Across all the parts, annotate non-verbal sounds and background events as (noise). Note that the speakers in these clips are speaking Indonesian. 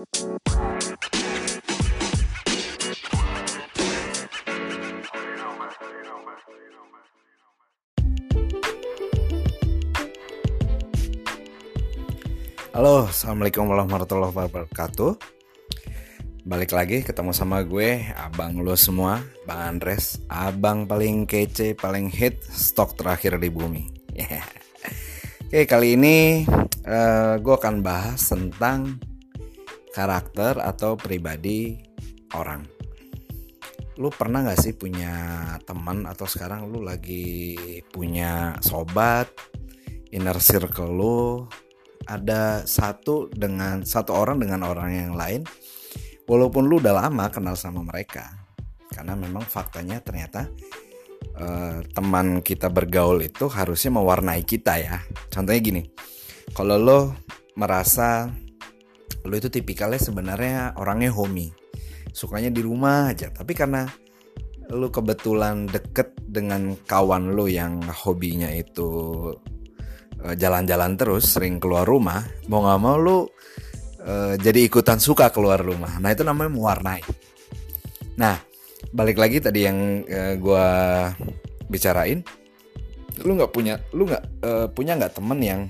Halo, assalamualaikum warahmatullahi wabarakatuh. Balik lagi ketemu sama gue, abang lo semua, bang Andres, abang paling kece, paling hit, stok terakhir di bumi. Yeah. (laughs) Oke, kali ini uh, gue akan bahas tentang karakter atau pribadi orang. Lu pernah gak sih punya teman atau sekarang lu lagi punya sobat, inner circle lu, ada satu dengan satu orang dengan orang yang lain walaupun lu udah lama kenal sama mereka karena memang faktanya ternyata uh, teman kita bergaul itu harusnya mewarnai kita ya contohnya gini kalau lo merasa lo itu tipikalnya sebenarnya orangnya homey sukanya di rumah aja. Tapi karena lu kebetulan deket dengan kawan lu yang hobinya itu Eh, jalan-jalan terus sering keluar rumah mau nggak mau lu uh, jadi ikutan suka keluar rumah. Nah itu namanya mewarnai. Nah balik lagi tadi yang eh, gue bicarain lu nggak punya lu nggak uh, punya nggak temen yang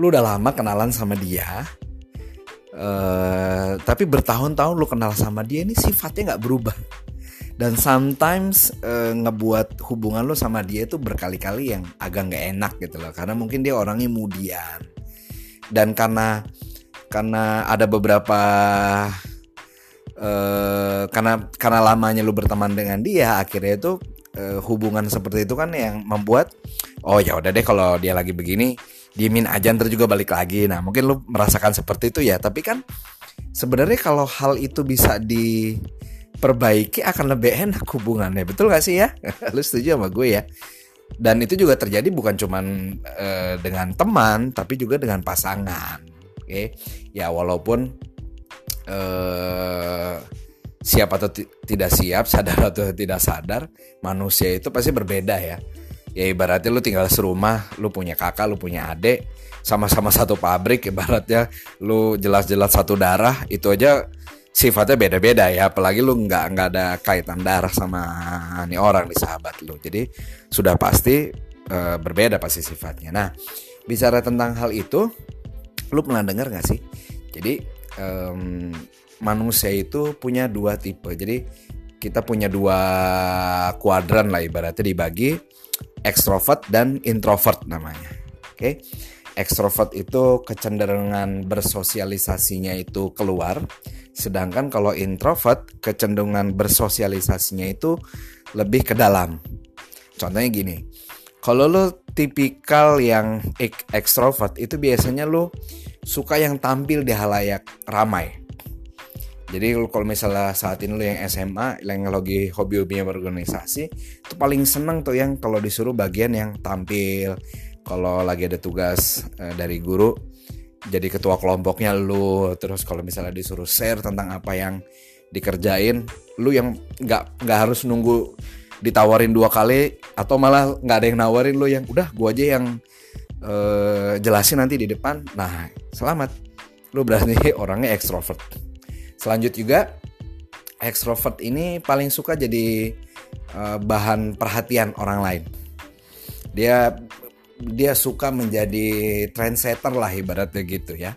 lu udah lama kenalan sama dia uh, tapi bertahun-tahun lu kenal sama dia ini sifatnya nggak berubah. Dan sometimes uh, ngebuat hubungan lo sama dia itu berkali-kali yang agak nggak enak gitu loh. Karena mungkin dia orangnya mudian. Dan karena karena ada beberapa uh, karena karena lamanya lu berteman dengan dia akhirnya itu uh, hubungan seperti itu kan yang membuat oh ya udah deh kalau dia lagi begini diemin aja ntar juga balik lagi. Nah mungkin lu merasakan seperti itu ya. Tapi kan sebenarnya kalau hal itu bisa di perbaiki akan lebih enak hubungannya. Betul gak sih ya? (laughs) Lu setuju sama gue ya? Dan itu juga terjadi bukan cuman uh, dengan teman tapi juga dengan pasangan. Oke? Okay? ya walaupun uh, siap atau tidak siap sadar atau tidak sadar manusia itu pasti berbeda ya ya ibaratnya lu tinggal serumah lu punya kakak lu punya adik sama-sama satu pabrik ibaratnya lu jelas-jelas satu darah itu aja sifatnya beda-beda ya. Apalagi lu nggak nggak ada kaitan darah sama nih orang di sahabat lu. Jadi sudah pasti uh, berbeda pasti sifatnya. Nah bicara tentang hal itu lu pernah dengar nggak sih? Jadi um, manusia itu punya dua tipe. Jadi kita punya dua kuadran lah ibaratnya dibagi ekstrovert dan introvert namanya oke okay? ekstrovert itu kecenderungan bersosialisasinya itu keluar Sedangkan kalau introvert kecenderungan bersosialisasinya itu lebih ke dalam. Contohnya gini, kalau lo tipikal yang ekstrovert itu biasanya lo suka yang tampil di halayak ramai. Jadi kalau misalnya saat ini lo yang SMA, yang lagi hobi-hobinya berorganisasi, itu paling seneng tuh yang kalau disuruh bagian yang tampil. Kalau lagi ada tugas eh, dari guru, jadi ketua kelompoknya lu. Terus kalau misalnya disuruh share tentang apa yang dikerjain lu yang nggak nggak harus nunggu ditawarin dua kali atau malah nggak ada yang nawarin lu yang udah gua aja yang uh, jelasin nanti di depan. Nah selamat. Lu berarti (laughs) orangnya ekstrovert selanjut juga ekstrovert ini paling suka jadi uh, bahan perhatian orang lain dia dia suka menjadi trendsetter lah ibaratnya gitu ya.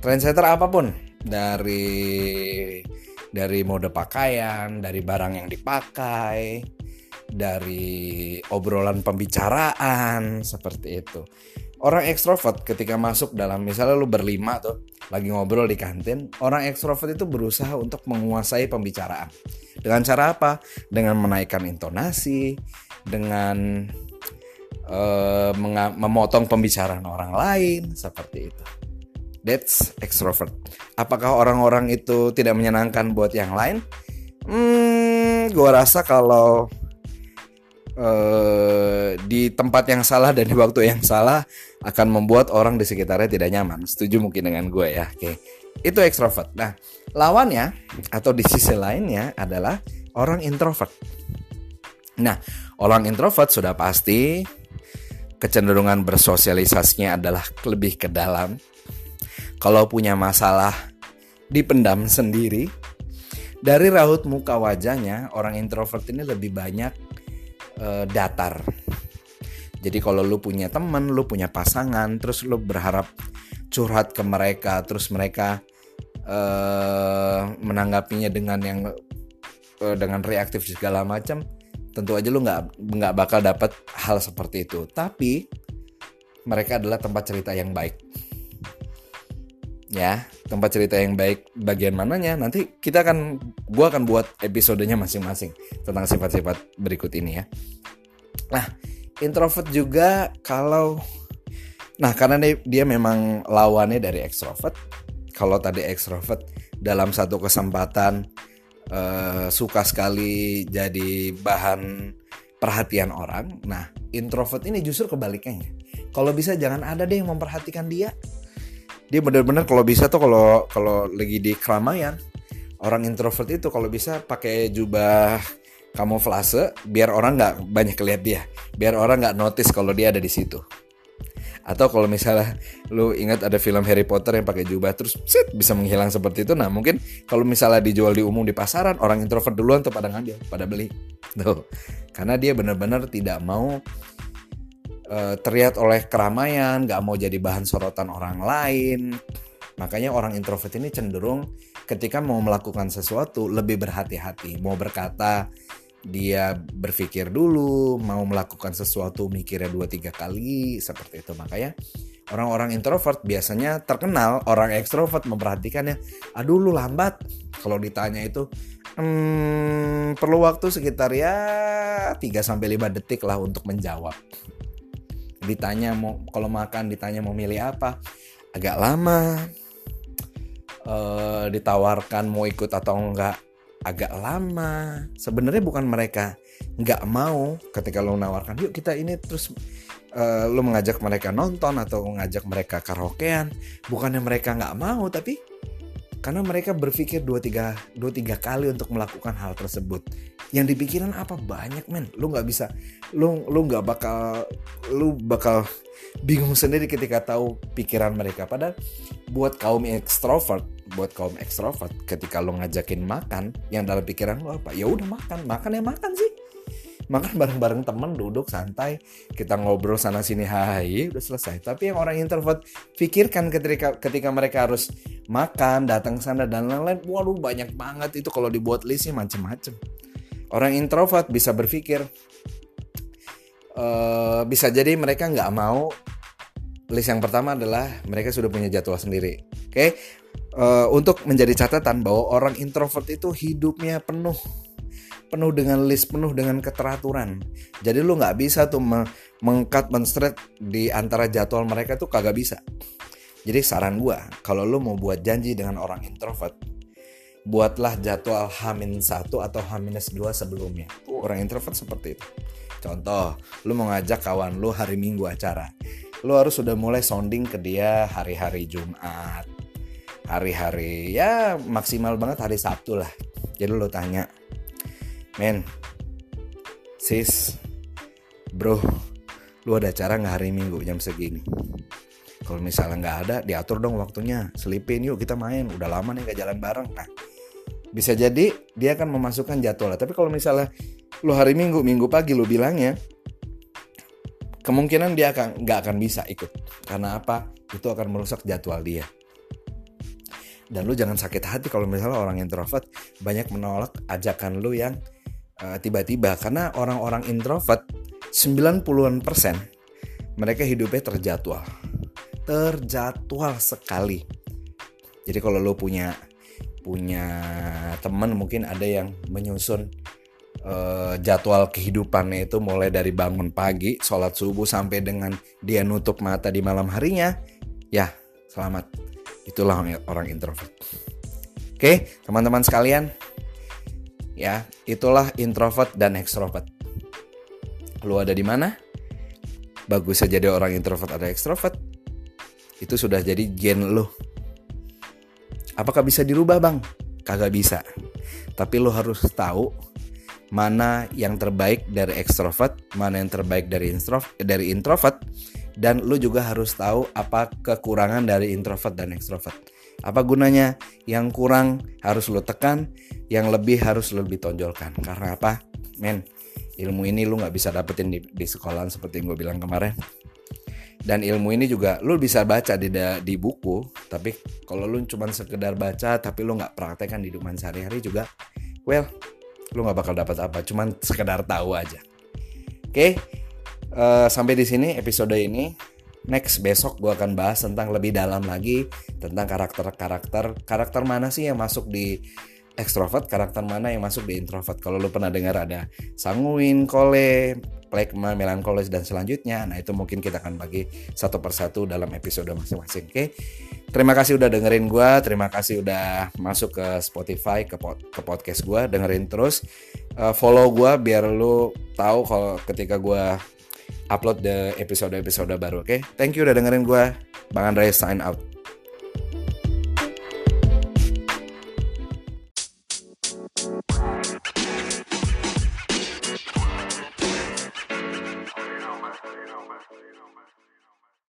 Trendsetter apa pun dari dari mode pakaian, dari barang yang dipakai, dari obrolan pembicaraan seperti itu. Orang ekstrovert ketika masuk dalam misalnya lu berlima tuh lagi ngobrol di kantin, orang ekstrovert itu berusaha untuk menguasai pembicaraan. Dengan cara apa? Dengan menaikkan intonasi, dengan uh, memotong pembicaraan orang lain seperti itu. That's extrovert. Apakah orang-orang itu tidak menyenangkan buat yang lain? Hmm, gue rasa kalau uh, di tempat yang salah dan di waktu yang salah akan membuat orang di sekitarnya tidak nyaman. Setuju mungkin dengan gue ya. Oke, itu extrovert. Nah, lawannya atau di sisi lainnya adalah orang introvert. Nah, orang introvert sudah pasti kecenderungan bersosialisasinya adalah lebih ke dalam. kalau punya masalah dipendam sendiri dari raut muka wajahnya orang introvert ini lebih banyak uh, datar jadi kalau lu punya temen, lu punya pasangan, terus lu berharap curhat ke mereka, terus mereka uh, menanggapinya dengan yang uh, dengan reaktif segala macam, tentu aja lu nggak nggak bakal dapat hal seperti itu. Tapi mereka adalah tempat cerita yang baik. Ya, tempat cerita yang baik bagian mananya. Nanti kita akan gua akan buat episodenya masing-masing tentang sifat-sifat berikut ini ya. Nah, introvert juga kalau nah karena dia, dia memang lawannya dari extrovert. Kalau tadi extrovert dalam satu kesempatan uh, suka sekali jadi bahan perhatian orang. Nah introvert ini justru kebalikannya kalau bisa jangan ada deh yang memperhatikan dia dia benar-benar kalau bisa tuh kalau kalau lagi di keramaian orang introvert itu kalau bisa pakai jubah kamuflase biar orang nggak banyak lihat dia biar orang nggak notice kalau dia ada di situ. Atau kalau misalnya lu ingat ada film Harry Potter yang pakai jubah terus sit, bisa menghilang seperti itu. Nah mungkin kalau misalnya dijual di umum di pasaran orang introvert duluan tuh pada ngambil pada beli. Tuh. Karena dia benar-benar tidak mau uh, terlihat oleh keramaian nggak mau jadi bahan sorotan orang lain. Makanya orang introvert ini cenderung ketika mau melakukan sesuatu lebih berhati-hati. Mau berkata dia berpikir dulu mau melakukan sesuatu mikirnya dua tiga kali seperti itu. Makanya orang-orang introvert biasanya terkenal orang ekstrovert memperhatikannya aduh lu lambat. Kalau ditanya itu hmm, perlu waktu sekitar ya 3 sampai 5 detik lah untuk menjawab ditanya mau kalau makan ditanya mau milih apa agak lama uh, ditawarkan mau ikut atau enggak agak lama. Sebenarnya bukan mereka nggak mau ketika lo menawarkan, yuk kita ini terus uh, lo mengajak mereka nonton atau mengajak mereka karaokean. Bukannya mereka nggak mau, tapi karena mereka berpikir dua tiga dua tiga kali untuk melakukan hal tersebut. Yang dipikiran apa? Banyak men, lu nggak bisa, lu lu nggak bakal, lu bakal bingung sendiri ketika tahu pikiran mereka. Padahal buat kaum ekstrovert buat kaum ekstrovert ketika lo ngajakin makan yang dalam pikiran lo apa? Ya udah makan. Makan ya makan sih makan bareng-bareng temen duduk santai kita ngobrol sana sini hai udah selesai tapi yang orang introvert pikirkan ketika ketika mereka harus makan datang sana dan lain-lain waduh banyak banget itu kalau dibuat listnya macem-macem orang introvert bisa berpikir uh, bisa jadi mereka nggak mau list yang pertama adalah mereka sudah punya jadwal sendiri. Oke, okay? uh, eh, untuk menjadi catatan bahwa orang introvert itu hidupnya penuh penuh dengan list, penuh dengan keteraturan. Jadi lu nggak bisa tuh mengkat menstret di antara jadwal mereka tuh kagak bisa. Jadi saran gua, kalau lu mau buat janji dengan orang introvert, buatlah jadwal Hamin 1 atau H-2 sebelumnya. Orang introvert seperti itu. Contoh, lu mau ngajak kawan lu hari Minggu acara lo harus sudah mulai sounding ke dia hari-hari Jumat hari-hari ya maksimal banget hari Sabtu lah jadi lo tanya men sis bro lu ada acara nggak hari Minggu jam segini? Kalau misalnya nggak ada diatur dong waktunya. Selipin yuk kita main. Udah lama nih gak jalan bareng. Nah bisa jadi dia akan memasukkan jadwal. Tapi kalau misalnya lu hari Minggu Minggu pagi lu bilangnya kemungkinan dia akan nggak akan bisa ikut. Karena apa? Itu akan merusak jadwal dia. Dan lu jangan sakit hati kalau misalnya orang introvert banyak menolak ajakan lu yang eh, tiba-tiba karena orang-orang introvert 90-an persen mereka hidupnya terjadwal terjadwal sekali jadi kalau lu punya punya teman mungkin ada yang menyusun uh, jadwal kehidupannya itu mulai dari bangun pagi, sholat subuh sampai dengan dia nutup mata di malam harinya, ya selamat. Itulah orang introvert. Oke, teman-teman sekalian, ya itulah introvert dan extrovert. Lu ada di mana? Bagus saja jadi orang introvert atau extrovert. Itu sudah jadi gen lu. Apakah bisa dirubah bang? Kagak bisa. Tapi lu harus tahu mana yang terbaik dari ekstrovert, mana yang terbaik dari introvert, dari introvert dan lu juga harus tahu apa kekurangan dari introvert dan extrovert. Apa gunanya? Yang kurang harus lu tekan, yang lebih harus lu lebih tonjolkan. Karena apa? Men, ilmu ini lu nggak bisa dapetin di, di sekolahan seperti yang gue bilang kemarin dan ilmu ini juga lu bisa baca di di buku tapi kalau lu cuma sekedar baca tapi lu nggak praktekkan di hidupan sehari-hari juga well lu nggak bakal dapat apa cuman sekedar tahu aja oke okay? uh, eh, sampai di sini episode ini next besok gue akan bahas tentang lebih dalam lagi tentang karakter-karakter. Karakter mana sih yang masuk di extrovert karakter mana yang masuk di introvert? Kalau lu pernah dengar ada sanguin kole plekma melankolis dan selanjutnya nah itu mungkin kita akan bagi satu persatu dalam episode masing-masing oke? Terima kasih udah dengerin gue terima kasih udah masuk ke Spotify ke, pod ke podcast gue dengerin terus. Uh, follow gue biar lu tahu kalau ketika gue upload the episode-episode baru oke okay? thank you udah dengerin gue Bang Andre sign out